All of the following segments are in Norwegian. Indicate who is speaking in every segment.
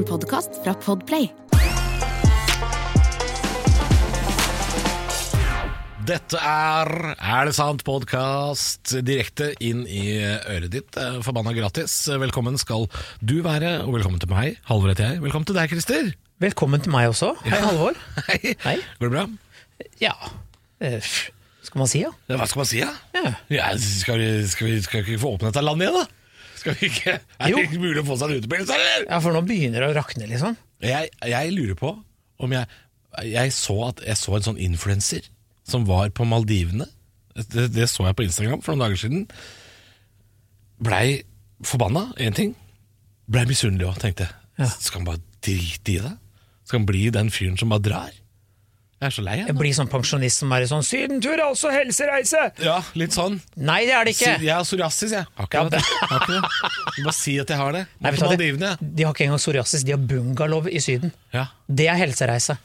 Speaker 1: En podkast fra Podplay.
Speaker 2: Dette er Er det sant? podkast direkte inn i øret ditt. eh, Forbanna gratis. Velkommen skal du være, og velkommen til meg. Halvor heter jeg. Velkommen til deg, Christer.
Speaker 3: Velkommen til meg også. Hei, Halvor.
Speaker 2: Hei.
Speaker 3: Hei.
Speaker 2: Går det bra?
Speaker 3: Ja, eh, skal man si, ja?
Speaker 2: Ja, hva skal man si, da?
Speaker 3: Ja.
Speaker 2: Ja, skal, vi, skal, vi, skal vi få åpnet dette landet igjen, da? Skal vi ikke, er det ikke mulig å få seg en utepils, eller?
Speaker 3: Ja, for nå begynner det å rakne, liksom.
Speaker 2: Jeg, jeg lurer på om jeg Jeg så at jeg så en sånn influenser som var på Maldivene. Det, det så jeg på Instagram for noen dager siden. Blei forbanna, én ting. Blei misunnelig òg, tenkte jeg.
Speaker 3: Ja.
Speaker 2: Skal han bare drite i det? Skal han bli den fyren som bare drar? Jeg er så lei av det.
Speaker 3: blir sånn pensjonist som er i sånn 'Sydentur er også helsereise'!
Speaker 2: Ja, litt sånn.
Speaker 3: Nei, det er det ikke!
Speaker 2: Sy Jeg har psoriasis, jeg. Har ikke
Speaker 3: Ja,
Speaker 2: det.
Speaker 3: Du
Speaker 2: Har ikke det. Bare si at jeg har det.
Speaker 3: Nei, vet du de, de har ikke engang psoriasis, de har bungalow i Syden.
Speaker 2: Ja.
Speaker 3: Det er helsereise.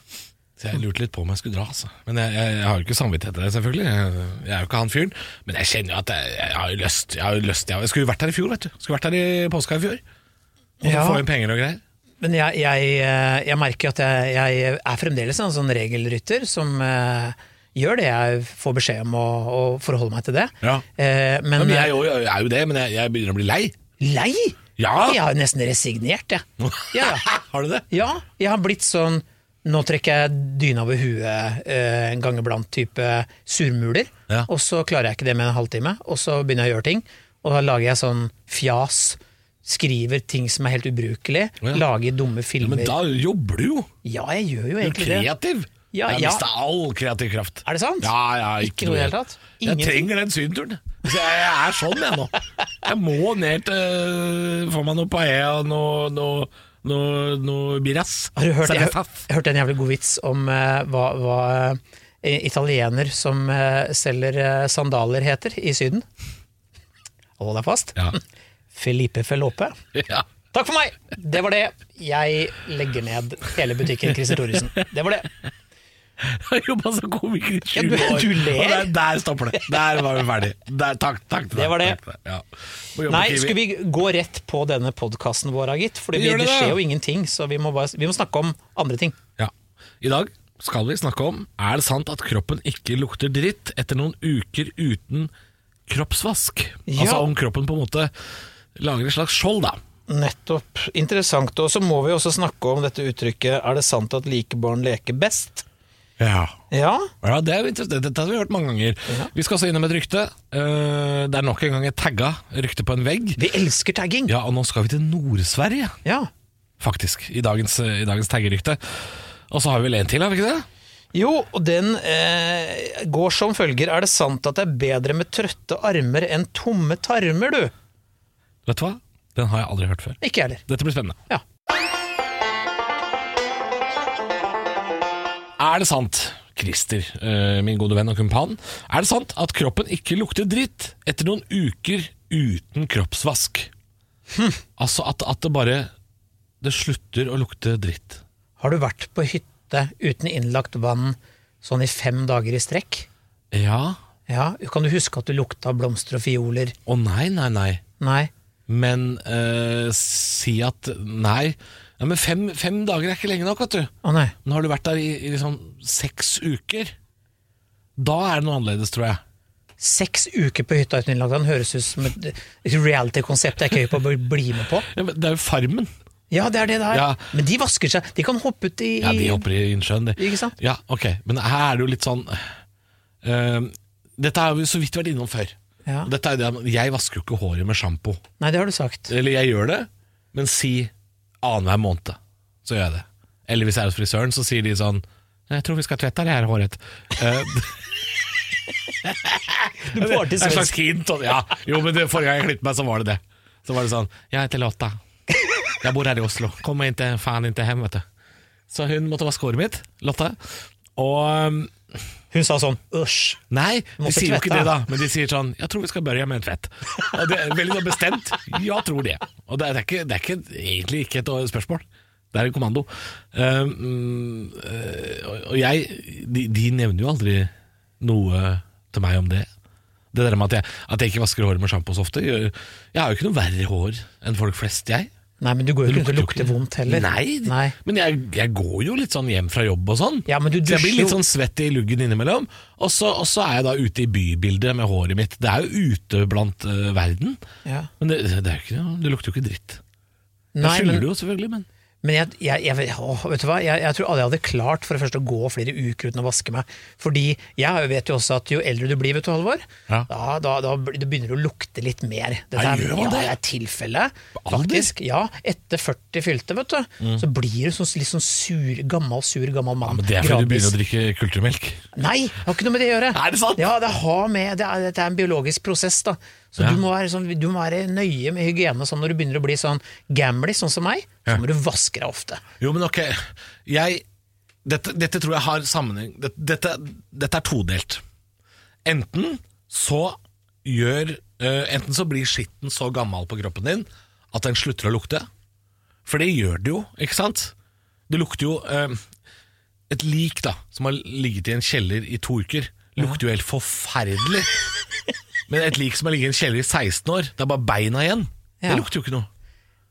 Speaker 2: Så jeg lurte litt på om jeg skulle dra, altså. Men jeg, jeg, jeg har jo ikke samvittighet til det, selvfølgelig. Jeg, jeg er jo ikke han fyren. Men jeg kjenner jo at jeg, har jo lyst. Jeg, har jo lyst jeg, skulle jo vært her i fjor, vet du. Skulle vært her i påska i fjor. Og så
Speaker 3: Ja.
Speaker 2: få inn penger og greier.
Speaker 3: Men jeg, jeg, eh, jeg merker at jeg, jeg er fremdeles en sånn regelrytter som uh, gjør det jeg får beskjed om, og, og forholder meg til det.
Speaker 2: Ja.
Speaker 3: Uh, men
Speaker 2: men jeg, er jo- det, men jeg, begynner å bli lei.
Speaker 3: lei!
Speaker 2: Ja.
Speaker 3: Jeg har nesten resignert, jeg. Ja, ja.
Speaker 2: har du det?
Speaker 3: Ja, jeg har blitt sånn Nå trekker jeg dyna over huet eh, en gang iblant, type surmuler.
Speaker 2: Ja.
Speaker 3: Og så klarer jeg ikke det med en halvtime, og så begynner jeg å gjøre ting. Og da lager jeg sånn fjas. Skriver ting som er helt ubrukelig.
Speaker 2: Ja.
Speaker 3: Lager dumme
Speaker 2: Ja,
Speaker 3: filmer.
Speaker 2: men da jobber du jo.
Speaker 3: Ja, jeg gjør jo egentlig det.
Speaker 2: Du er
Speaker 3: det.
Speaker 2: kreativ.
Speaker 3: Ja,
Speaker 2: jeg
Speaker 3: ja.
Speaker 2: mista all kreativ kraft.
Speaker 3: Er det sant?
Speaker 2: Ja, ja, ikke,
Speaker 3: Ikke noe i det hele tatt?
Speaker 2: Jeg trenger den sydenturen. Så jeg, jeg er sånn, jeg nå. Jeg må ned til Få meg noe paella og noe, noe, noe, noe birras.
Speaker 3: Har du hørt, jeg, jeg hørte en jævlig god vits om uh, hva, hva eh, italiener som uh, selger sandaler heter i Syden? Hold deg fast.
Speaker 2: Ja.
Speaker 3: Felipe Felope.
Speaker 2: ja.
Speaker 3: Takk for meg! Det var det. Jeg legger ned hele butikken Christer Thoresen. Det var det.
Speaker 2: Jeg har jobba som komiker i 20
Speaker 3: Ja, du-
Speaker 2: år.
Speaker 3: du ler.
Speaker 2: Der, der stopper det. Der var vi ferdig. Der, takk, takk til
Speaker 3: Det var det.
Speaker 2: Deg. Ja.
Speaker 3: Nei, skulle vi gå rett på denne podkasten vår, gitt? For det,
Speaker 2: det,
Speaker 3: det skjer jo ingenting, så vi må, bare, vi må snakke om andre ting.
Speaker 2: Ja. I dag skal vi snakke om Er det sant at kroppen ikke lukter dritt etter noen uker uten kroppsvask?
Speaker 3: Ja.
Speaker 2: Altså om kroppen på en måte lager et slags skjold, da.
Speaker 3: Nettopp. Interessant. Og så må vi også snakke om dette uttrykket 'er det sant at like barn leker best'?
Speaker 2: Ja.
Speaker 3: Ja,
Speaker 2: Ja, det er. Dette har vi hørt mange ganger. Vi skal også innom et rykte. Eh, Det er nok en gang et tagga rykte på en vegg.
Speaker 3: vi elsker tagging.
Speaker 2: Ja, og nå skal vi til Nord-Sverige,
Speaker 3: Ja.
Speaker 2: faktisk, i dagens, i dagens taggerykte. Og så har vi vel en til, har vi ikke det?
Speaker 3: Jo, og den eh, går som følger. Er det sant at det er bedre med trøtte armer enn tomme tarmer, du?
Speaker 2: Vet du hva? Den har jeg aldri hørt før.
Speaker 3: Ikke heller.
Speaker 2: Dette blir spennende.
Speaker 3: Ja.
Speaker 2: Er det sant, Christer, eh, min gode venn og kumpan, er det sant at kroppen ikke lukter dritt etter noen uker uten kroppsvask? Altså at, at det bare Det slutter å lukte dritt.
Speaker 3: Har du vært på hytte uten innlagt vann sånn i fem dager i strekk?
Speaker 2: Ja
Speaker 3: Ja, Kan du huske at du lukta blomster og fioler?
Speaker 2: Å nei, nei, nei.
Speaker 3: Nei.
Speaker 2: Men eh, si at nei. Ja, men fem, fem dager er ikke lenge nok, vet du.
Speaker 3: Å nei.
Speaker 2: Nå har du vært der i, i liksom seks uker. Da er det noe annerledes, tror jeg.
Speaker 3: Seks uker på hytta uten innlagt vann høres ut som et et reality-konsept jeg er ikke høy på å bli med på.
Speaker 2: Ja, men det er jo Farmen.
Speaker 3: Ja, det er det det er.
Speaker 2: Ja.
Speaker 3: Men de vasker seg. De kan hoppe ut i
Speaker 2: Ja, de hopper i innsjøen, de.
Speaker 3: Ikke sant?
Speaker 2: Ja, ok. Men her er det jo litt sånn eh, Dette har vi så vidt vært innom før.
Speaker 3: Ja.
Speaker 2: Dette er det, jeg vasker jo ikke håret med sjampo.
Speaker 3: Nei, det har du sagt.
Speaker 2: Eller jeg gjør det, men si annenhver måned. Så gjør jeg det. Eller hvis jeg er hos frisøren, så sier de sånn Jeg tror vi skal tvette det her håret. Eh,
Speaker 3: Du får til
Speaker 2: svensk. et slags hint. Ja, jo, men det, Forrige gang jeg klippet meg, så var det det. Så var det sånn Jeg heter Lotta. Jeg bor her i Oslo. Kommer ikke faen ikke hjem, vet du. Så hun måtte vaske håret mitt, Lotta. Og
Speaker 3: Hun sa sånn æsj.
Speaker 2: Nei, de sier jo ikke det, da. Men de sier sånn 'Jeg tror vi skal børja med en tvett'. Og det er Veldig bestemt. Ja, tror det. Og det er, ikke, det er ikke, egentlig ikke et spørsmål. Det er en kommando. Um, og jeg de, de nevner jo aldri noe til meg om det. Det der med at jeg, at jeg ikke vasker håret med sjampo så ofte Jeg har jo ikke noe verre hår enn folk flest, jeg.
Speaker 3: Nei, men du går jo ikke rundt og
Speaker 2: lukter
Speaker 3: vondt heller.
Speaker 2: Nei,
Speaker 3: Nei.
Speaker 2: men jeg, jeg går jo litt sånn hjem fra jobb og sånn.
Speaker 3: Ja, men du
Speaker 2: så jeg blir litt sånn svett i luggen innimellom. Og så, og så er jeg da ute i bybildet med håret mitt. Det er jo ute blant uh, verden.
Speaker 3: Ja.
Speaker 2: Men det, det, er jo ikke, det lukter jo ikke dritt.
Speaker 3: Nei,
Speaker 2: skylder
Speaker 3: men,
Speaker 2: det jo selvfølgelig, men
Speaker 3: men jeg, jeg, jeg, å, vet du hva? Jeg, jeg tror aldri jeg hadde klart for det første å gå flere uker uten å vaske meg. Fordi jeg vet jo også at jo eldre du blir, vet du, Halvor,
Speaker 2: Ja.
Speaker 3: da, da, da begynner det å lukte litt mer. Dette er,
Speaker 2: gjør man
Speaker 3: ja,
Speaker 2: det?
Speaker 3: det er tilfellet, faktisk. Ja, etter 40 fylte, vet du, så blir du sånn, litt sånn sur, gammel, sur, gammel mann.
Speaker 2: Ja, Men det er fordi du begynner å drikke kulturmelk.
Speaker 3: Nei, det har ikke noe med det å gjøre.
Speaker 2: Er det sant?
Speaker 3: Ja, det har med, det er, det er en biologisk prosess, da. Så
Speaker 2: Ja.
Speaker 3: du, må være sånn, du må være nøye med hygiene sånn når du begynner å bli sånn gamlis, sånn som meg. Så
Speaker 2: Ja.
Speaker 3: må du vaske deg ofte.
Speaker 2: Jo, men ok jeg, dette, dette tror jeg har sammenheng dette, dette, dette er todelt. Enten så gjør uh, Enten så blir skitten så gammel på kroppen din at den slutter å lukte. For det gjør det jo, ikke sant? Det lukter jo uh, Et lik da som har ligget i en kjeller i to uker, lukter jo helt forferdelig. Men et lik som har ligget i en kjeller i 16 år, det er bare beina igjen.
Speaker 3: Ja.
Speaker 2: Det lukter jo ikke noe.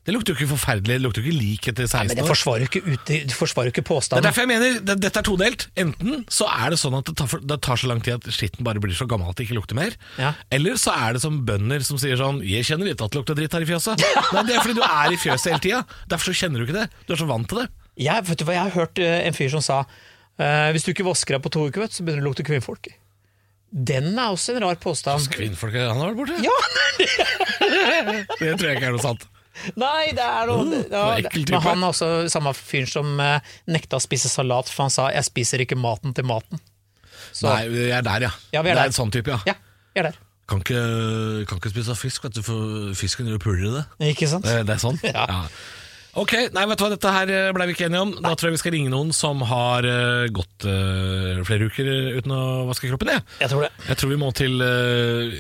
Speaker 2: Det lukter jo ikke forferdelig, det lukter jo ikke lik etter 16
Speaker 3: Men det
Speaker 2: år.
Speaker 3: forsvarer jo ikke, ut, det forsvarer jo ikke
Speaker 2: Det er derfor jeg mener det, dette er todelt. Enten så er det sånn at det tar, for, det tar så lang tid at skitten bare blir så gammel at det ikke lukter mer.
Speaker 3: Ja.
Speaker 2: Eller så er det som bønder som sier sånn 'Jeg kjenner ikke at det lukter dritt her i fjøset'. Nei, Det er fordi du er i fjøset hele tida. Derfor så kjenner du ikke det. Du er så vant til det.
Speaker 3: Jeg, vet du hva, jeg har hørt eh, en fyr som sa eh, hvis du ikke vasker deg på to uker, vet, så begynner det å lukte kvinnfolk. Den er også en rar påstand.
Speaker 2: Kvinnfolk han har vært borte.
Speaker 3: Ja,
Speaker 2: Det tror jeg ikke er noe sant.
Speaker 3: Nei, det er noe
Speaker 2: Uh,
Speaker 3: ja,
Speaker 2: det.
Speaker 3: Men han er også samme fyren som eh, nekta å spise salat, for han sa 'jeg spiser ikke maten til maten'. Så,
Speaker 2: Nei, vi er der, ja.
Speaker 3: Ja, vi er
Speaker 2: det
Speaker 3: der.
Speaker 2: er en sånn type, ja.
Speaker 3: Ja, vi er der.
Speaker 2: Kan, ikke, kan ikke spise fisk, vet du, for fisken gjør puler i det.
Speaker 3: Ikke sant?
Speaker 2: Det, det er sånn?
Speaker 3: Ja.
Speaker 2: Ok, nei, vet du hva, dette her eh, ble vi ikke enige om. Da tror jeg vi skal ringe noen som har eh, gått eh, flere uker uten å vaske kroppen. Jeg,
Speaker 3: Jeg tror det.
Speaker 2: jeg tror vi må til eh,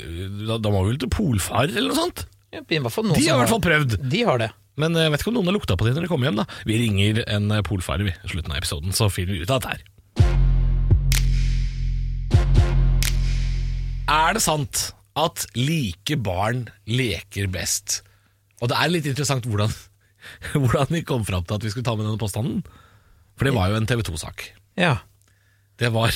Speaker 2: da, da må vi vel til polfar eller noe sånt.
Speaker 3: Ja, i hvert fall noen
Speaker 2: De
Speaker 3: som
Speaker 2: har i hvert fall prøvd.
Speaker 3: De har det.
Speaker 2: Men jeg vet ikke om noen har lukta på det når de kommer hjem. da Vi ringer en eh, polfarer vi, i slutten av episoden, så finner vi ut av dette her. Er det sant at like barn leker best? Og det er litt interessant hvordan, hvordan vi kom fram til at vi skulle ta med denne påstanden. For det var jo en TV 2-sak.
Speaker 3: Ja.
Speaker 2: Det var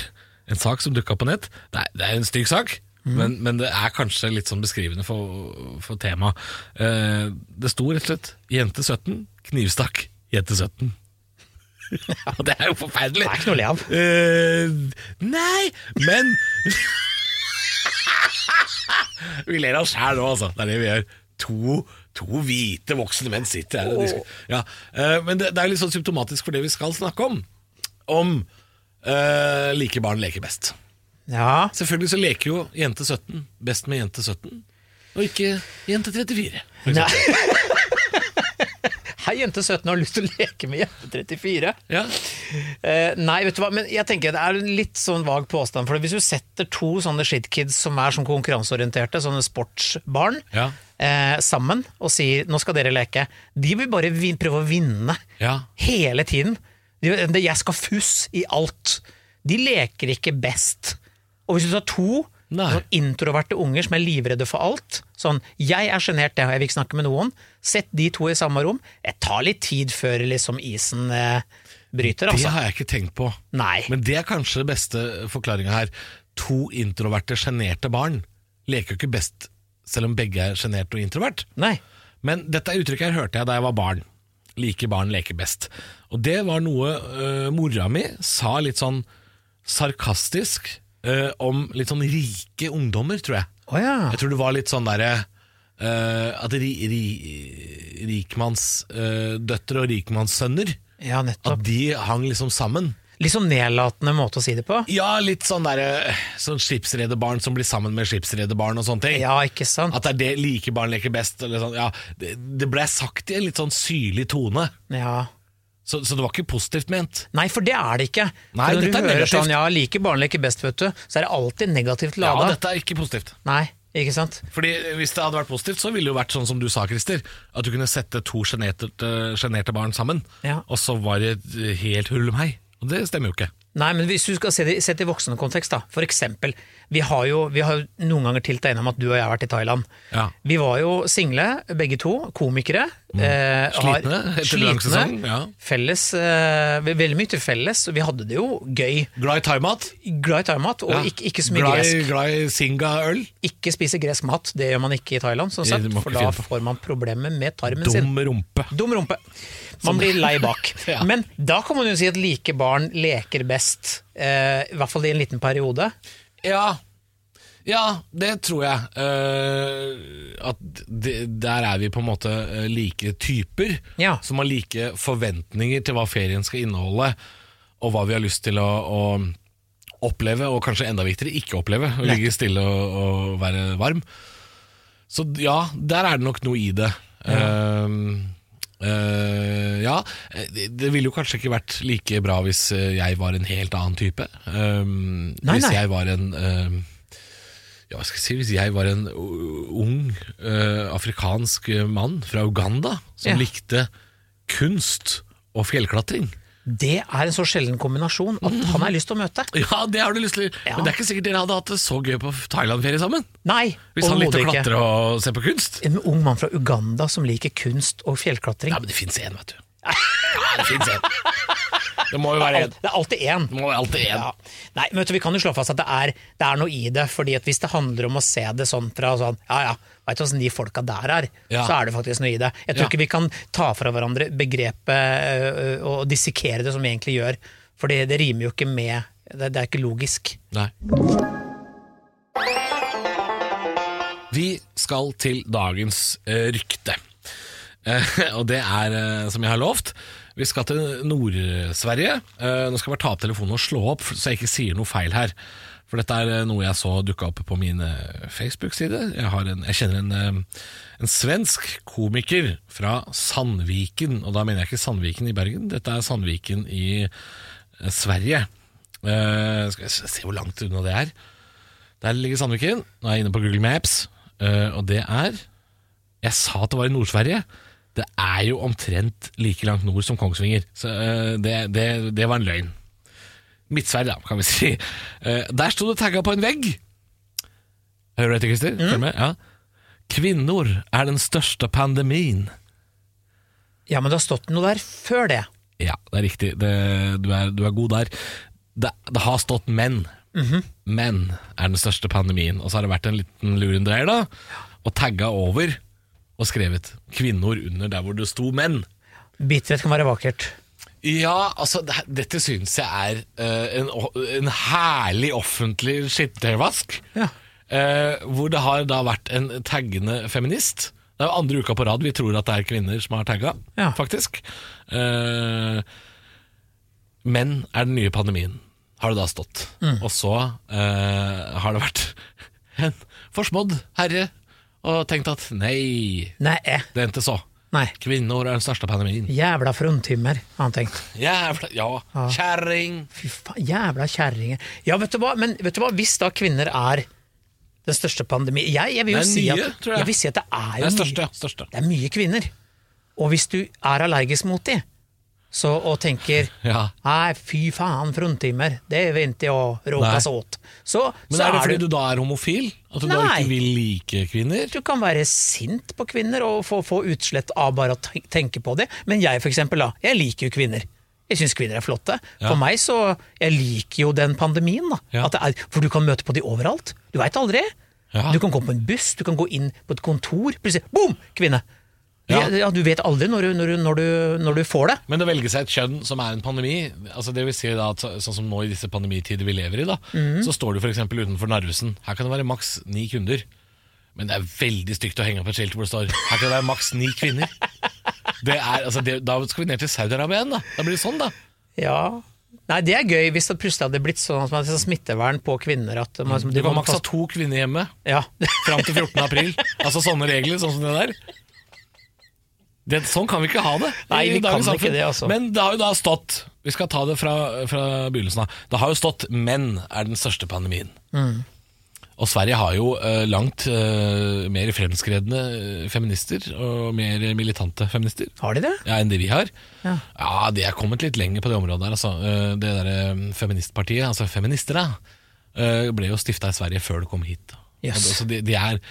Speaker 2: en sak som dukka på nett. Er, det er en stygg sak, men, men det er kanskje litt sånn beskrivende for, for temaet. Eh, det sto rett og slett 'Jente 17, knivstakk jente 17'. ja, det er jo forferdelig.
Speaker 3: Det er ikke noe å le av.
Speaker 2: Eh, nei, men Vi ler av oss sjæl nå, altså. Det er det vi gjør. To, to hvite voksne menn sitter her og diskuterer. Ja, eh, men det, det er litt sånn symptomatisk for det vi skal snakke om. Om eh, like barn leker best.
Speaker 3: ja.
Speaker 2: Selvfølgelig så leker jo jente 17 best med jente 17, og ikke jente 34. for eksempel.
Speaker 3: Nei. Hei, jente 17 har lyst til å leke med jente 34.
Speaker 2: Ja.
Speaker 3: Eh, nei, vet du hva, men jeg tenker det er en litt sånn vag påstand. For hvis du setter to sånne shitkids som er sånn konkurranseorienterte, sånne sportsbarn,
Speaker 2: Ja.
Speaker 3: Eh, sammen og sier 'nå skal dere leke', de vil bare vin prøve å vinne
Speaker 2: Ja.
Speaker 3: hele tiden. De, det, 'jeg skal fuss i alt'. De leker ikke best. Og hvis du tar to
Speaker 2: Nei.
Speaker 3: sånn introverte unger som er livredde for alt Sånn 'jeg er sjenert, jeg, vil ikke snakke med noen'. Sett de to i samme rom. Det tar litt tid før liksom isen eh, bryter,
Speaker 2: Det
Speaker 3: altså.
Speaker 2: har jeg ikke tenkt på.
Speaker 3: Nei.
Speaker 2: Men det er kanskje den beste forklaringa her. To introverte, sjenerte barn leker jo ikke best selv om begge er sjenert og introvert.
Speaker 3: Nei.
Speaker 2: Men dette uttrykket her hørte jeg da jeg var barn. Like barn leker best. Og det var noe uh, mora mi sa litt sånn sarkastisk uh, om litt sånn rike ungdommer, tror jeg.
Speaker 3: Oh, ja.
Speaker 2: Jeg tror det var litt sånn derre uh, At ri, ri, rikmannsdøtre og rikmannssønner
Speaker 3: Ja.
Speaker 2: At de hang liksom sammen.
Speaker 3: Litt sånn nedlatende måte å si det på.
Speaker 2: Ja, litt sånn derre Sånn skipsrederbarn som blir sammen med skipsrederbarn og sånne ting.
Speaker 3: Ja, ikke sant?
Speaker 2: At det er det like barn leker best. Eller sånn, ja, det, det ble sagt i en litt sånn syrlig tone.
Speaker 3: Ja.
Speaker 2: Så, så det var ikke positivt ment.
Speaker 3: Nei, for det er det ikke.
Speaker 2: Nei,
Speaker 3: for når du
Speaker 2: er
Speaker 3: hører
Speaker 2: negativt.
Speaker 3: sånn, ja, like barn leker best, vet du, så er det alltid negativt
Speaker 2: Ja, dette er ikke positivt.
Speaker 3: Nei, ikke sant?
Speaker 2: Fordi Hvis det hadde vært positivt, så ville det jo vært sånn som du sa, Christer. At du kunne sette to sjenerte sjenerte barn sammen,
Speaker 3: Ja.
Speaker 2: og så var det helt hurlumhei. Og det stemmer jo ikke.
Speaker 3: Nei, men hvis du skal se det, i voksende kontekst da. For eksempel, vi har jo vi har jo noen ganger tilt deg innom at du og jeg har vært i Thailand.
Speaker 2: Ja.
Speaker 3: Vi var jo single, begge to, komikere. Eh, har-
Speaker 2: Slitne etter lang sesong. Ja.
Speaker 3: Felles, eh, veldig mye til felles. Vi hadde det jo gøy.
Speaker 2: Glad i thaimat.
Speaker 3: Glad i thaimat, og
Speaker 2: Ja.
Speaker 3: ikke, ikke så mye
Speaker 2: glad,
Speaker 3: gresk.
Speaker 2: glad i singa-øl.
Speaker 3: Ikke spise gresk mat, det gjør man ikke i Thailand,
Speaker 2: sånn
Speaker 3: sagt, for da får man problemer med tarmen sin.
Speaker 2: Dum rumpe.
Speaker 3: Dum rumpe. Man blir lei bak.
Speaker 2: Ja.
Speaker 3: Men da kan man jo si at like barn leker best, eh, i hvert fall i en liten periode.
Speaker 2: Ja, ja det tror jeg. Uh, at de, der er vi på en måte eh, like typer,
Speaker 3: Ja.
Speaker 2: som har like forventninger til hva ferien skal inneholde, og hva vi har lyst til å, å oppleve, og kanskje enda viktigere, ikke oppleve. Å ligge stille og, og være varm. Så ja, der er det nok noe i det. Ja. Uh, Uh, ja, det, det ville jo kanskje ikke vært like bra hvis jeg var en helt annen type. Um,
Speaker 3: Nei,
Speaker 2: hvis
Speaker 3: nei.
Speaker 2: jeg var en ehm, ja, skal jeg si, Hvis jeg var en uh, ung uh, afrikansk mann fra Uganda som
Speaker 3: Ja.
Speaker 2: likte kunst og fjellklatring
Speaker 3: Det er en så sjelden kombinasjon at han har lyst til å møte.
Speaker 2: Ja, det har du lyst til.
Speaker 3: Ja.
Speaker 2: Men det er ikke sikkert dere hadde hatt det så gøy på Thailand-ferie sammen.
Speaker 3: Nei,
Speaker 2: Hvis han likte å
Speaker 3: ikke.
Speaker 2: klatre og se på kunst.
Speaker 3: En ung mann fra Uganda som liker kunst og fjellklatring.
Speaker 2: Ja, men det fins én, vet du. Ja, det fins én. Det må jo være én.
Speaker 3: Det er alltid én.
Speaker 2: Det må alltid én.
Speaker 3: Ja. Nei, men vet du, Vi kan jo slå fast at det er, det er noe i det. fordi at Hvis det handler om å se det sånn fra sånn Ja ja, veit du åssen de folka der er,
Speaker 2: Ja.
Speaker 3: så er det faktisk noe i det. Jeg tror
Speaker 2: Ja.
Speaker 3: ikke vi kan ta fra hverandre begrepet ø, og dissekere det som vi egentlig gjør. For det, det rimer jo ikke med det, det er ikke logisk.
Speaker 2: Nei. Vi skal til dagens eh, rykte. Og det er, som jeg har lovt, vi skal til Nord-Sverige. Eh, nå skal jeg bare ta opp telefonen og slå opp, så jeg ikke sier noe feil her. For dette er eh, noe jeg så dukka opp på min eh, Facebook-side. Jeg, jeg kjenner en, en svensk komiker fra Sandviken. Og da mener jeg ikke Sandviken i Bergen, dette er Sandviken i Sverige. Uh, skal jeg se hvor langt unna det er. Der ligger Sandviken. Nå er jeg inne på Google Maps, uh, og det er Jeg sa at det var i Nord-Sverige. Det er jo omtrent like langt nord som Kongsvinger, så eh, det, det, det var en løgn. Midtsverige, da, kan vi si. Eh, der sto det tagga på en vegg. Hører du etter, Christer? Følg med? Ja. Kvinner er den største pandemien.
Speaker 3: Ja, men det har stått noe der før det.
Speaker 2: Ja, det er riktig. Det, du, er, du er god der. Det, det har stått menn. Menn er den største pandemien. Og så har det vært en liten lurendreier, da. Og tagga over og skrevet 'kvinnor' under der hvor det sto 'menn'.
Speaker 3: Bitterhet kan være vakkert.
Speaker 2: Ja, altså, det, dette syns jeg er uh, en, en herlig offentlig skittevask.
Speaker 3: Ja.
Speaker 2: Uh, hvor det har da vært en taggende feminist. Det er jo andre uka på rad vi tror at det er kvinner som har tagga,
Speaker 3: Ja.
Speaker 2: faktisk. Uh, menn er den nye pandemien, har det da stått.
Speaker 3: Mm.
Speaker 2: Og så har det vært en forsmådd herre og tenkte at nei,
Speaker 3: Nei, eh.
Speaker 2: det endte så.
Speaker 3: Nei.
Speaker 2: Kvinner er den største pandemien.
Speaker 3: Jævla fruntimmer, har han tenkt.
Speaker 2: Jævla Ja, kjerring.
Speaker 3: Fy faen, jævla kjerringer. Ja, vet du hva, men vet du hva, hvis da kvinner er den største pandemien Jeg, jeg vil jo
Speaker 2: Det er
Speaker 3: si
Speaker 2: nye,
Speaker 3: at,
Speaker 2: tror jeg.
Speaker 3: vil si at det er
Speaker 2: Det
Speaker 3: jo
Speaker 2: er største.
Speaker 3: mye,
Speaker 2: største.
Speaker 3: det er mye kvinner. Og hvis du er allergisk mot de, så, og tenker
Speaker 2: Ja.
Speaker 3: Nei, fy faen, fruntimmer, det vil ikke jeg råkas
Speaker 2: Nei.
Speaker 3: åt. Så,
Speaker 2: Men
Speaker 3: så
Speaker 2: er det fordi du da er homofil? At du da ikke vil like kvinner?
Speaker 3: Du kan være sint på kvinner og få, få utslett av bare å tenke på det. Men jeg for eksempel, da, jeg liker jo kvinner. Jeg syns kvinner er flotte.
Speaker 2: Ja.
Speaker 3: For meg så Jeg liker jo den pandemien. da
Speaker 2: Ja.
Speaker 3: Er, For du kan møte på de overalt. Du veit aldri. Du kan gå på en buss, du kan gå inn på et kontor. Plutselig boom! Kvinne.
Speaker 2: Ja.
Speaker 3: Ja. du vet aldri når du, når, du, når, du, når du får det.
Speaker 2: Men å velge seg et kjønn som er en pandemi altså det vil si da at Sånn som nå i disse pandemitider vi lever i, da
Speaker 3: mm.
Speaker 2: så står du f.eks. utenfor Narvesen. Her kan det være maks ni kunder. Men det er veldig stygt å henge opp et skilt hvor det står 'Her kan det være maks ni kvinner'. Det er, altså det, da skal vi ned til Saudi-Arabia igjen, da. Da blir det sånn, da.
Speaker 3: Ja Nei, det er gøy hvis det plutselig hadde blitt sånn at man hadde smittevern på kvinner. At man,
Speaker 2: Mm. Du kan maks ha to kvinner hjemme
Speaker 3: Ja.
Speaker 2: fram til 14. april. Altså sånne regler, sånn som det der. Det, sånn kan vi ikke ha det.
Speaker 3: Nei, vi
Speaker 2: kan
Speaker 3: kan ikke det, altså.
Speaker 2: Men det har jo da stått Vi skal ta det fra, fra begynnelsen av. Det har jo stått 'menn er den største pandemien'.
Speaker 3: Mm.
Speaker 2: Og Sverige har jo uh, langt uh, mer fremskredne eh, feminister og mer militante feminister
Speaker 3: Har de det?
Speaker 2: ja, enn det vi har.
Speaker 3: Ja.
Speaker 2: Ja, de er kommet litt lenger på det området der. Altså. Uh, Det der eh, feministpartiet, altså feministerne, eh, ble jo stifta i Sverige før det kom hit.
Speaker 3: Yes.
Speaker 2: Og altså, de, de, er,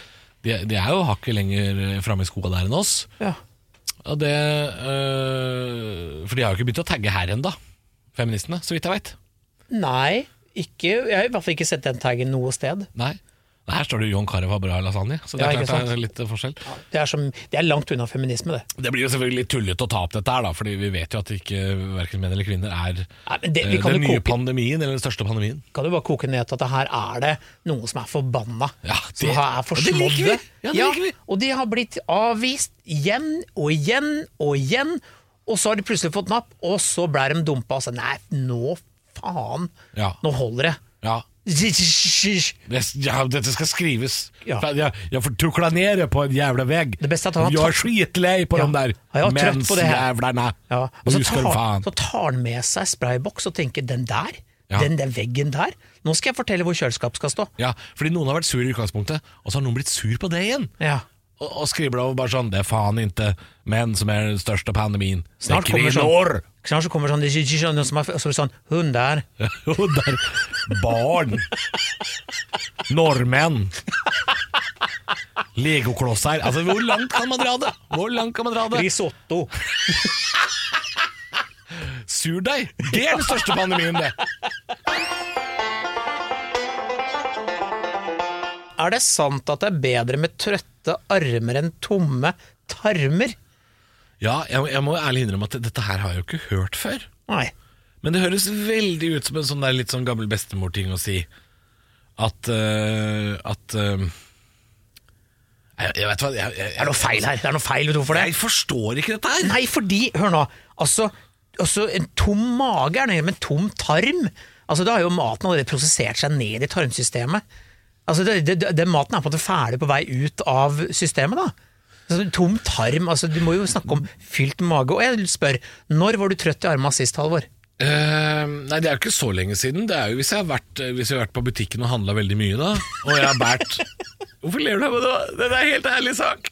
Speaker 2: de, de er jo hakket lenger framme i skoa der enn oss.
Speaker 3: Ja.
Speaker 2: Og det øh, For de har jo ikke begynt å tagge her ennå, feministene, så vidt jeg veit.
Speaker 3: Nei, ikke, jeg har i hvert fall ikke sett den taggen noe sted.
Speaker 2: Nei. Her står det jo John Carew har bra lasagne, så det
Speaker 3: Ja,
Speaker 2: er klart det er litt forskjell.
Speaker 3: Det er, som, det er langt unna feminisme, det.
Speaker 2: Det blir jo selvfølgelig litt tullete å ta opp dette her, da, fordi vi vet jo at ikke verken menn eller kvinner er
Speaker 3: Nei, det,
Speaker 2: eh,
Speaker 3: vi kan
Speaker 2: den nye
Speaker 3: koke,
Speaker 2: pandemien, eller den største pandemien.
Speaker 3: kan du bare koke ned til at det her er det noen som er forbanna.
Speaker 2: Ja,
Speaker 3: som
Speaker 2: det-
Speaker 3: har- er forsmådde.
Speaker 2: Ja, vi.
Speaker 3: og de har blitt avvist igjen og igjen og igjen, og så har de plutselig fått napp, og så ble de dumpa og sa nei, nå faen,
Speaker 2: Ja.
Speaker 3: nå holder det.
Speaker 2: Ja. Ja, dette skal skrives.
Speaker 3: Ja.
Speaker 2: Jeg, jeg får tukla ned på en jævla vegg.
Speaker 3: Det beste er at han har
Speaker 2: jeg er skitlei på
Speaker 3: Ja.
Speaker 2: dem der mensjævlene.
Speaker 3: Ja, og så tar, så tar han med seg sprayboks og tenker den der,
Speaker 2: Ja.
Speaker 3: den der veggen der, nå skal jeg fortelle hvor kjøleskap skal stå.
Speaker 2: Ja, fordi noen har vært sur i utgangspunktet, og så har noen blitt sur på det igjen.
Speaker 3: Ja.
Speaker 2: Og, og skriver over bare sånn Det er faen ikke menn som er den største pandemien.
Speaker 3: Snart
Speaker 2: er
Speaker 3: kommer sånn, snart så kommer sånn, de, de, noen som har, så sånn, Hun der
Speaker 2: Barn. Nordmenn. Legoklosser. Altså, hvor langt kan man dra det? Hvor langt kan man dra det?
Speaker 3: risotto.
Speaker 2: Surdeig! Det er den største pandemien, det.
Speaker 3: Er det sant at det er bedre med trøtte armer enn tomme tarmer?
Speaker 2: Ja, jeg, jeg må ærlig innrømme at dette her har jeg jo ikke hørt før.
Speaker 3: Nei.
Speaker 2: Men det høres veldig ut som en sånn der litt sånn gammel bestemor-ting å si. At øh, At øh, jeg, jeg vet hva jeg, jeg,
Speaker 3: Det er noe feil her. Det er noe feil, vet du hvorfor det?
Speaker 2: Jeg forstår ikke dette her.
Speaker 3: Nei, fordi, hør nå, altså, altså en tom mage er noe, men tom tarm, altså da har jo maten allerede prosessert seg ned i tarmsystemet. Altså, det, det, den maten er på en måte ferdig på vei ut av systemet, da. Altså, tom tarm, altså du må jo snakke om fylt mage. Og jeg spør, når var du trøtt i armene sist, Halvor?
Speaker 2: Uh, nei, det er jo ikke så lenge siden. Det er jo hvis jeg har vært, jeg har vært på butikken og handla veldig mye, da. Og jeg har båret Hvorfor ler du av det? Det er en helt ærlig sak.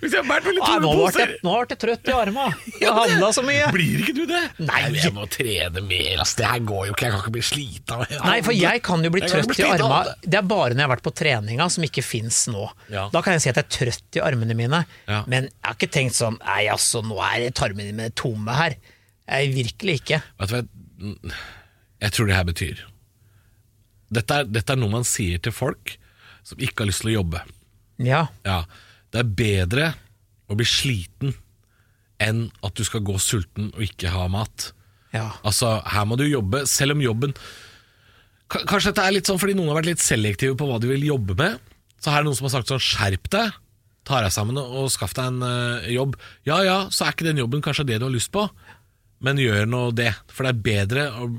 Speaker 2: Hvis jeg har båret veldig tunge poser.
Speaker 3: nå ble jeg trøtt i armene. Jeg handla så mye.
Speaker 2: Blir ikke du det?
Speaker 3: Nei.
Speaker 2: jeg må trene mer. Altså, Det her går jo ikke. Jeg kan ikke bli slita.
Speaker 3: Nei, for jeg kan jo bli
Speaker 2: Jeg
Speaker 3: trøtt
Speaker 2: bli
Speaker 3: i armene. Det er bare når jeg har vært på treninga, som ikke fins nå.
Speaker 2: Ja.
Speaker 3: Da kan jeg si at jeg er trøtt i armene mine,
Speaker 2: Ja.
Speaker 3: men jeg har ikke tenkt sånn Nei, altså, nå er tarmene mine tomme her. Jeg Virkelig ikke.
Speaker 2: Vet du hva jeg tror det her betyr dette er, dette er noe man sier til folk som ikke har lyst til å jobbe.
Speaker 3: Ja.
Speaker 2: Ja, Det er bedre å bli sliten enn at du skal gå sulten og ikke ha mat.
Speaker 3: ja.
Speaker 2: Altså, her må du jobbe, selv om jobben Kanskje dette er litt sånn fordi noen har vært litt selektive på hva de vil jobbe med. Så her er det noen som har sagt sånn skjerp deg, ta deg sammen og, og skaff deg en uh, jobb. Ja ja, så er ikke den jobben kanskje det du har lyst på, men gjør nå det. For det er bedre å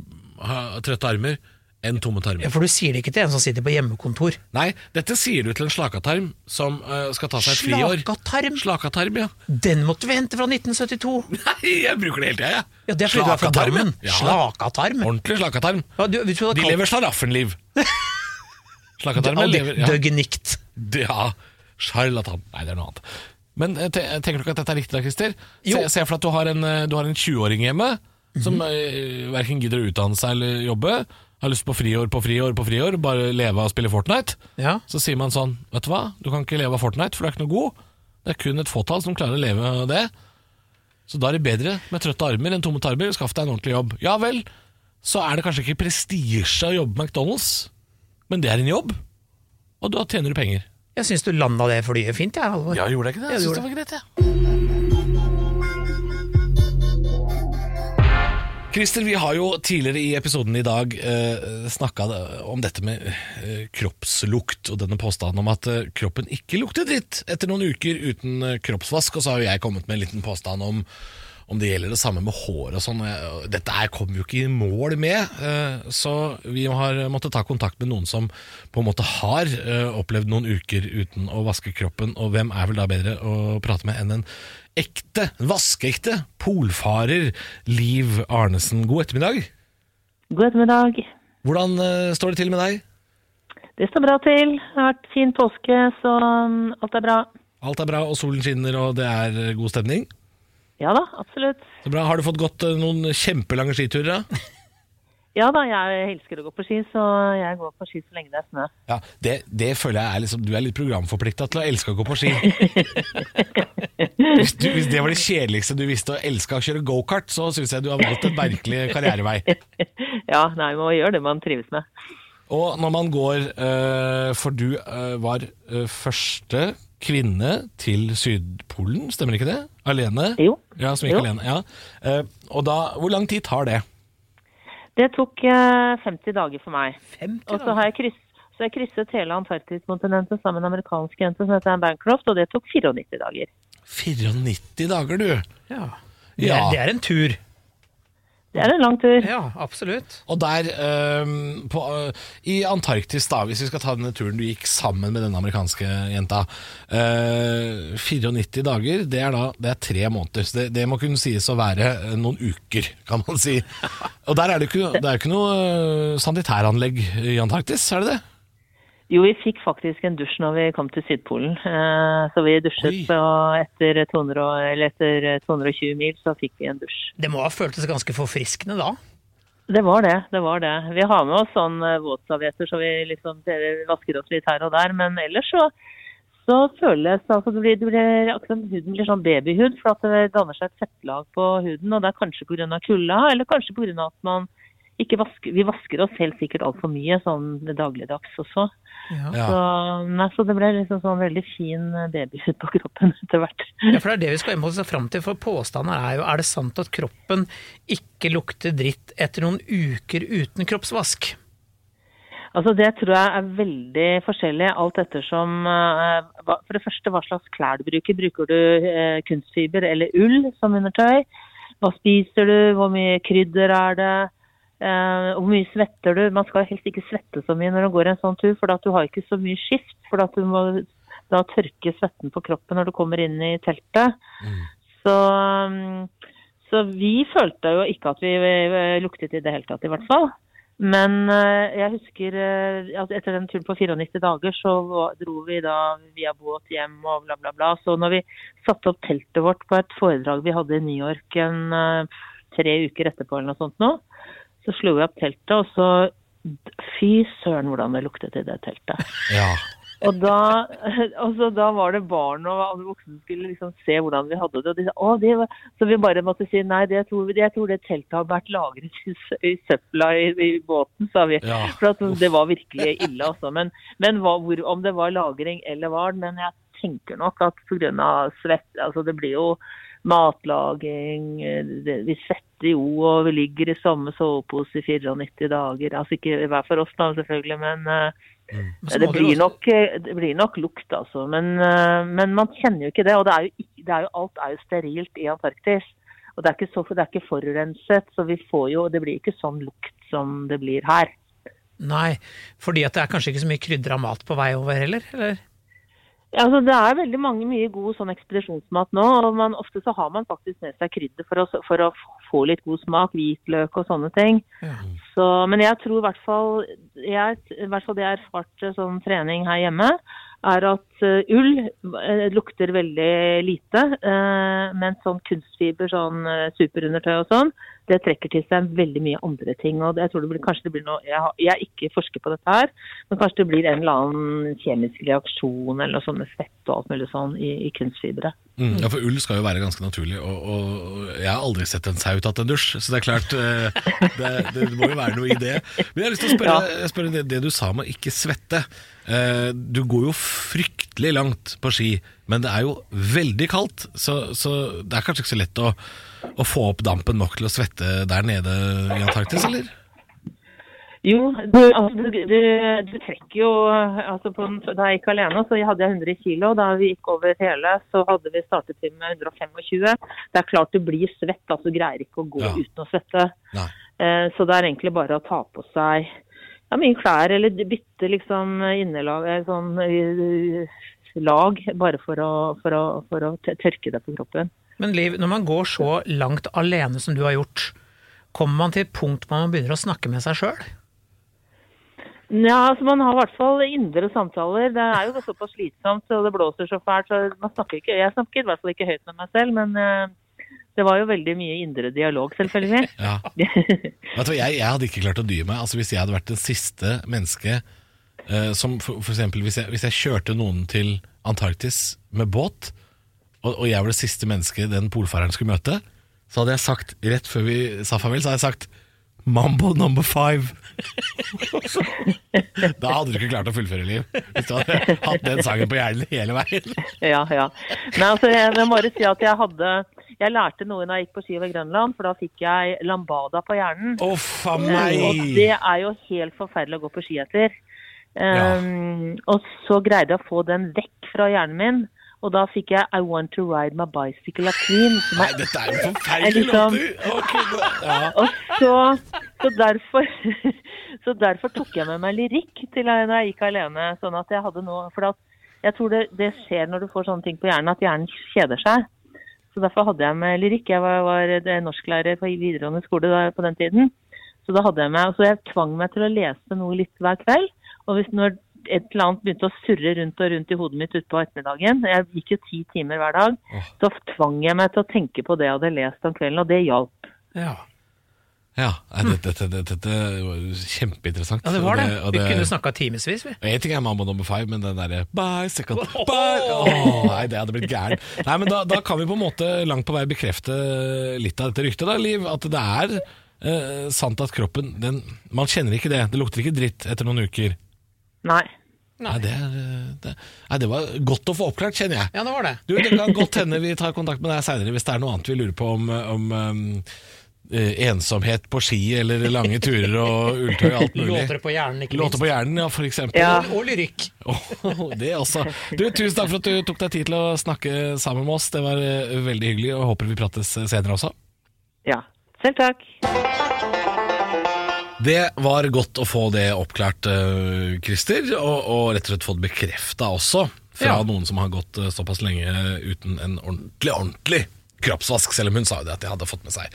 Speaker 2: ha trøtte armer enn tomme
Speaker 3: Ja. For du sier det ikke til en som sitter på hjemmekontor.
Speaker 2: Nei, dette sier du til en slakatarm som uh, skal ta seg et friår.
Speaker 3: Slakatarm?
Speaker 2: Slakatarm, ja.
Speaker 3: Den måtte vi hente fra 1972.
Speaker 2: Nei, jeg bruker det hele tida, jeg.
Speaker 3: Ja, Det er fordi du er fra
Speaker 2: Slakatarm,
Speaker 3: Drammen.
Speaker 2: Ja.
Speaker 3: Slakatarm.
Speaker 2: Ordentlig slakatarm.
Speaker 3: Ja, du, du
Speaker 2: De
Speaker 3: er
Speaker 2: lever slaraffenliv. Slakatarmen lever ja.
Speaker 3: Døgnikt.
Speaker 2: ja, sjarlatan. Nei, det er noe annet. Men eh, tenker du ikke at dette er riktig da, Christer? Se, se for deg at du har en, eh, du har en 20-åring hjemme som
Speaker 3: Mhm.
Speaker 2: eh, verken gidder å utdanne seg eller jobbe. Har lyst på friår på friår på friår, bare leve av å spille Fortnite.
Speaker 3: Ja.
Speaker 2: Så sier man sånn, vet du hva, du kan ikke leve av Fortnite, for du er ikke noe god. Det er kun et fåtall som klarer å leve av det. Så da er det bedre med trøtte armer enn tomme tarmer. Skaff deg en ordentlig jobb. Ja vel, så er det kanskje ikke prestisje å jobbe på McDonald's, men det er en jobb, og da tjener du penger.
Speaker 3: Jeg syns du landa det flyet fint, jeg, Halvor.
Speaker 2: Ja, gjorde jeg ikke det? Jeg, Jeg
Speaker 3: syns
Speaker 2: det var greit, jeg. Christer, vi har jo tidligere i episoden i dag eh, snakka om dette med eh, kroppslukt og denne påstanden om at eh, kroppen ikke lukter dritt etter noen uker uten eh, kroppsvask. Og så har jo jeg kommet med en liten påstand om om det gjelder det samme med hår og sånn. Dette her kommer jo ikke i mål med, eh, så vi har måttet ta kontakt med noen som på en måte har eh, opplevd noen uker uten å vaske kroppen. Og hvem er vel da bedre å prate med enn en ekte, vaskeekte polfarer Liv Arnesen. God ettermiddag.
Speaker 1: God ettermiddag.
Speaker 2: Hvordan eh, står det til med deg?
Speaker 1: Det står bra til. Det har vært fin påske, så um, alt er bra.
Speaker 2: Alt er bra, og solen skinner, og det er eh, god stemning?
Speaker 1: Ja da, absolutt.
Speaker 2: Så bra. Har du fått gått eh, noen kjempelange skiturer? da?
Speaker 1: Ja da, jeg elsker å gå på ski, så jeg går på ski så lenge det er snø.
Speaker 2: Ja, det, det føler jeg er liksom Du er litt programforplikta til å elske å gå på ski. Hvis, du, hvis det var det kjedeligste du visste, å elske å kjøre gokart, så syns jeg du har valgt en merkelig karrierevei.
Speaker 1: Ja, nei, man gjør det man trives med.
Speaker 2: Og når man går øh, For du øh, var øh, første kvinne til Sydpolen, stemmer ikke det? Alene?
Speaker 1: Jo.
Speaker 2: Ja, som gikk alene. Ja. Eh, og da, hvor lang tid tar det?
Speaker 1: Det tok eh, 50 dager for meg.
Speaker 3: 50
Speaker 1: Og så har jeg, kryss, så jeg krysset hele Antarktiskontinentet sammen med en amerikansk jente som heter Anne Bancroft, og det tok 94 dager.
Speaker 2: 94 dager, du.
Speaker 3: Ja. Det, er, det er en tur.
Speaker 1: Det er en lang tur.
Speaker 3: Ja, absolutt.
Speaker 2: Og der um, på, uh, I Antarktis, da, hvis vi skal ta denne turen du gikk sammen med denne amerikanske jenta uh, 94 dager, det er da det er tre måneder. Så det, det må kunne sies å være øh, noen uker, kan man si. Og der er det ikke, det er ikke noe sanitæranlegg i Antarktis, er det det?
Speaker 1: Jo, vi fikk faktisk en dusj når vi kom til Sydpolen. Eh, Så vi dusjet,
Speaker 2: Oi.
Speaker 1: og etter, 200, eller etter 220 mil så fikk vi en dusj.
Speaker 3: Det må ha føltes ganske forfriskende da.
Speaker 1: Det var det, det var det. Vi har med oss sånn eh, våtservietter, så vi liksom vasker oss litt her og der. Men ellers så, så føles altså, det blir, det blir, akkurat huden blir sånn babyhud, for at det danner seg et fettlag på huden. Og det er kanskje pga. kulda, eller kanskje pga. at man ikke vasker Vi vasker oss helt sikkert altfor mye sånn dagligdags også.
Speaker 3: Ja.
Speaker 1: Så, nei, så det ble liksom sånn veldig fin eh, babyhud på kroppen etter hvert.
Speaker 3: Ja, for det er det vi skal må oss fram til, for påstanden er jo er det sant at kroppen ikke lukter dritt etter noen uker uten kroppsvask?
Speaker 1: Altså Det tror jeg er veldig forskjellig, alt ettersom eh, For det første, hva slags klær du bruker. Bruker du eh, kunstfiber eller ull som undertøy? Hva spiser du? Hvor mye krydder er det? Eh, hvor mye svetter du? Man skal helst ikke svette så mye når du går en sånn tur, for at du har ikke så mye skift. For at du må da tørke svetten på kroppen når du kommer inn i teltet. Så, mm, så vi følte jo ikke at vi luktet i det hele tatt, i hvert fall. Men eh, jeg husker eh, at etter den turen på 94 dager, så dro vi da via båt hjem og bla, bla, bla. Så når vi satte opp teltet vårt på et foredrag vi hadde i New York en, tre uker etterpå, eller noe sånt nå, så slo vi opp teltet, og så Fy søren hvordan det luktet i det teltet.
Speaker 2: Ja.
Speaker 1: Og da, altså, da var det barn og andre voksne som skulle liksom se hvordan vi hadde det. Og de sa, å, det var, så vi bare måtte si nei, det tror vi, jeg tror det teltet har vært lagret i, i søpla i, i båten, sa vi.
Speaker 2: Ja.
Speaker 1: For at det var virkelig ille, altså. Men, men hva, hvor, om det var lagring eller var men jeg tenker nok at pga. svett Altså det blir jo matlaging, eh, vi svetter jo og vi ligger i samme sovepose i 94 dager. Altså ikke hver for oss da, selvfølgelig, men
Speaker 3: Mm.
Speaker 1: Det blir, nok, eh, det blir nok lukt, altså. Men, eh, men man kjenner jo ikke det. Og det er jo, det er jo, alt er jo sterilt i Antarktis. Og det er, ikke så, det er ikke forurenset, så vi får jo Det blir ikke sånn lukt som det blir her.
Speaker 3: Nei, fordi at det er kanskje ikke så mye krydder av mat på vei over heller? Eller?
Speaker 1: Ja, altså Det er veldig mange mye god sånn ekspedisjonsmat nå. og man, Ofte så har man faktisk med seg krydder for å, for å få litt god smak. Hvitløk og sånne ting.
Speaker 3: Ja.
Speaker 1: Så, men jeg tror i hvert fall jeg, i hvert fall det jeg erfarte erfart som trening her hjemme, er at eh, ull eh, lukter veldig lite. eh, men sånn kunstfiber, sånn superundertøy og sånn, det trekker til seg veldig mye andre ting. og jeg tror det blir, kanskje det blir noe, jeg, har, jeg er ikke forsker på dette her, men kanskje det blir en eller annen kjemisk reaksjon eller noe sånt med svett og alt mulig sånn i, i kunstfibre.
Speaker 2: Mm, ja, for ull skal jo være ganske naturlig, og, og jeg har aldri sett en sau tatt en dusj, så det er klart det, det, det må jo være noe i det. Men jeg har lyst til å spørre, spørre det, det du sa om å ikke svette. Eh, du går jo fryktelig langt på ski, men det er jo veldig kaldt, så, så det er kanskje ikke så lett å, å få opp dampen nok til å svette der nede i Antarktis, eller?
Speaker 1: Jo, du, altså, du, du, du trekker jo altså på, Da jeg gikk alene, så hadde jeg 100 kilo. Da vi gikk over hele, så hadde vi startet til med 125. Det er klart du blir svett, altså du greier ikke å gå
Speaker 2: Ja.
Speaker 1: uten å svette. Eh, så det er egentlig bare å ta på seg ja, mye klær, eller bytte liksom innelag, eh, sånn eh, lag, bare for å, for å, for å tørke det på kroppen.
Speaker 3: Men Liv, når man går så langt alene som du har gjort, kommer man til et punkt hvor man begynner å snakke med seg sjøl?
Speaker 1: Ja, altså Man har i hvert fall indre samtaler. Det er jo såpass slitsomt og det blåser så fælt. så man snakker ikke, Jeg snakker i hvert fall ikke høyt med meg selv, men eh, det var jo veldig mye indre dialog, selvfølgelig.
Speaker 2: Ja. Vet du, jeg, jeg hadde ikke klart å dy meg altså, hvis jeg hadde vært det siste mennesket Uh, som for, for eksempel hvis jeg, hvis jeg kjørte noen til Antarktis med båt, og, og jeg var det siste mennesket den polfareren skulle møte, så hadde jeg sagt rett før vi sa farvel, så hadde jeg sagt Mambo number five. da hadde du ikke klart å fullføre liv. Hvis du hadde hatt den sangen på hjernen hele veien.
Speaker 1: Ja, ja. Nei, altså, jeg, jeg må bare si at jeg hadde Jeg lærte noe da jeg gikk på ski over Grønland, for da fikk jeg lambada på hjernen.
Speaker 2: A
Speaker 1: Og det er jo helt forferdelig å gå på ski etter. Um, Og så greide jeg å få den vekk fra hjernen min. Og da fikk jeg I Want To Ride My Bicycle At Queen.
Speaker 2: Nei, dette er jo forferdelig
Speaker 1: liksom-
Speaker 2: ja.
Speaker 1: og så, så, derfor, så derfor tok jeg med meg lyrikk til når jeg gikk alene. Sånn at jeg hadde noe For at jeg tror det, det skjer når du får sånne ting på hjernen, at hjernen kjeder seg. Så derfor hadde jeg med lyrikk. Jeg var, var eh, norsklærer på videregående skole da, på den tiden. Så da hadde jeg med, så jeg tvang meg til å lese noe litt hver kveld. Og hvis når et eller annet begynte å surre rundt og rundt i hodet mitt utpå ettermiddagen, jeg gikk jo ti timer hver dag, så tvang jeg meg til å tenke på det jeg hadde lest om kvelden, og det hjalp.
Speaker 3: Ja.
Speaker 2: Ja, nei, dette, dette, dette, var kjempeinteressant.
Speaker 3: ja, det var det.
Speaker 2: Og
Speaker 3: Vi kunne snakka timevis, vi.
Speaker 2: Og En ting er Mambo number five, men den derre bicycle bye. Åh, Nei, det hadde blitt gæren. Nei, men da, da kan vi på en måte langt på vei bekrefte litt av dette ryktet, da, Liv. At det er eh, sant at kroppen den, Man kjenner ikke det. Det lukter ikke dritt etter noen uker.
Speaker 1: Nei.
Speaker 2: Nei, det, er, eh, det, nei, det var godt å få oppklart, kjenner jeg.
Speaker 3: Ja, det var det.
Speaker 2: Du, Det kan godt hende vi tar kontakt med deg seinere hvis det er noe annet vi lurer på om, om um, ensomhet på ski eller lange turer og ulltøy og alt mulig.
Speaker 3: Låter på hjernen, ikke minst.
Speaker 2: Låter på hjernen, ja, for eksempel.
Speaker 1: Ja.
Speaker 3: Og lyrikk.
Speaker 2: Åh, det også. Du, tusen takk for at du tok deg tid til å snakke sammen med oss. Det var eh, veldig hyggelig, og håper vi prates senere også.
Speaker 1: Ja. Selv takk.
Speaker 2: Det var godt å få det oppklart, eh, Christer, og, og rett og slett få det bekrefta også. Fra
Speaker 3: Ja.
Speaker 2: noen som har gått eh, såpass lenge uten en ordentlig, ordentlig kroppsvask. Selv om hun sa jo det at de hadde fått med seg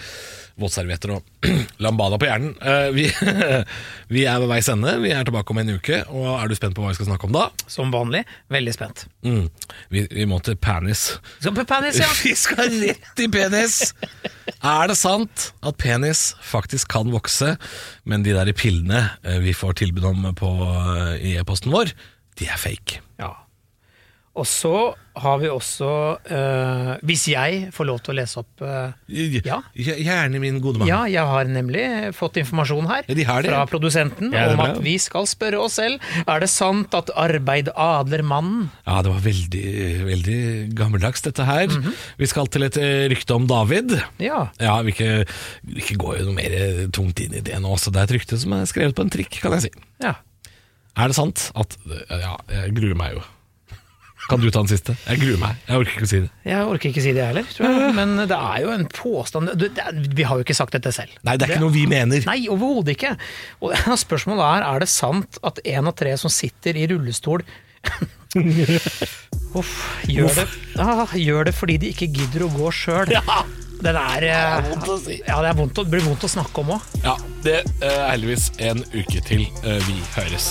Speaker 2: våtservietter og lambada på hjernen. Eh, Vi, vi er ved veis ende. Vi er tilbake om en uke. Og er du spent på hva vi skal snakke om da?
Speaker 3: Som vanlig. Veldig spent.
Speaker 2: Mm. Vi, vi må til penis.
Speaker 3: Skal på penis, ja.
Speaker 2: Vi skal rett i penis! Er det sant at penis faktisk kan vokse, men de der pillene eh, vi får tilbud om på, eh, i e-posten vår, de er fake?
Speaker 3: ja. Og så har vi også eh, Hvis jeg får lov til å lese opp eh, Ja.
Speaker 2: Gjerne, min gode mann.
Speaker 3: Ja, jeg har nemlig fått informasjon her
Speaker 2: de har det.
Speaker 3: fra produsenten
Speaker 2: Ja, det
Speaker 3: om at vi skal spørre oss selv Er det sant at arbeid adler mannen.
Speaker 2: Ja, det var veldig, veldig gammeldags dette her. Vi skal til et eh, rykte om David.
Speaker 3: Ja.
Speaker 2: Ja, vi ikke, vi ikke går jo noe mer tungt inn i det nå, så det er et rykte som er skrevet på en trikk, kan jeg si.
Speaker 3: ja.
Speaker 2: Er det sant at Ja, jeg gruer meg jo. Kan du ta den siste? Jeg gruer meg. Jeg orker ikke å si det.
Speaker 3: Jeg orker ikke si det heller, tror jeg. Men det er jo en påstand du, det, er- Vi har jo ikke sagt dette selv.
Speaker 2: Nei, det er ikke noe vi mener.
Speaker 3: Nei, overhodet ikke. Og spørsmålet er er det sant at én av tre som sitter i rullestol Uff, gjør, det, ah, gjør det fordi de ikke gidder å gå sjøl. Den er eh,
Speaker 2: vondt å si.
Speaker 3: Ja, det, er vondt det blir vondt å snakke om òg.
Speaker 2: Ja, det er heldigvis en uke til eh, vi høres.